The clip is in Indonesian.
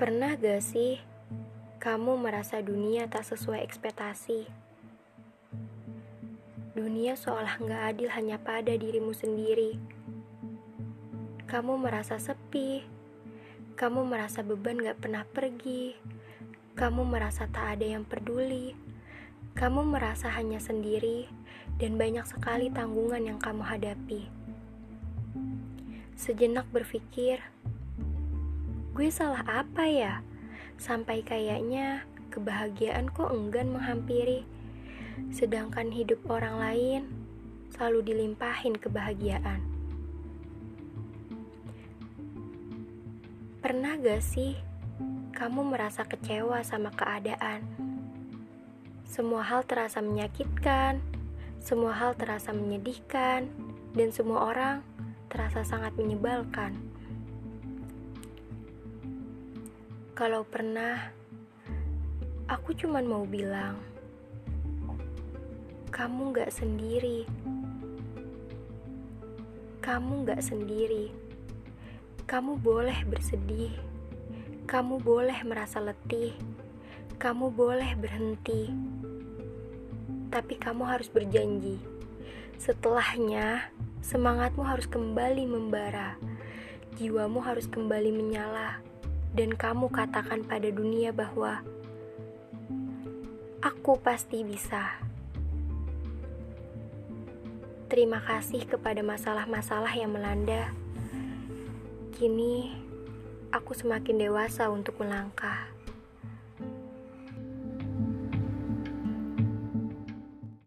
Pernah gak sih kamu merasa dunia tak sesuai ekspektasi? Dunia seolah gak adil hanya pada dirimu sendiri. Kamu merasa sepi, kamu merasa beban gak pernah pergi, kamu merasa tak ada yang peduli, kamu merasa hanya sendiri, dan banyak sekali tanggungan yang kamu hadapi. Sejenak berpikir, gue salah apa ya? Sampai kayaknya kebahagiaan kok enggan menghampiri. Sedangkan hidup orang lain selalu dilimpahin kebahagiaan. Pernah gak sih kamu merasa kecewa sama keadaan? Semua hal terasa menyakitkan, semua hal terasa menyedihkan, dan semua orang terasa sangat menyebalkan. Kalau pernah, aku cuman mau bilang, kamu gak sendiri. Kamu gak sendiri. Kamu boleh bersedih. Kamu boleh merasa letih. Kamu boleh berhenti. Tapi kamu harus berjanji. Setelahnya, Semangatmu harus kembali membara, jiwamu harus kembali menyala, dan kamu katakan pada dunia bahwa aku pasti bisa. Terima kasih kepada masalah-masalah yang melanda. Kini aku semakin dewasa untuk melangkah.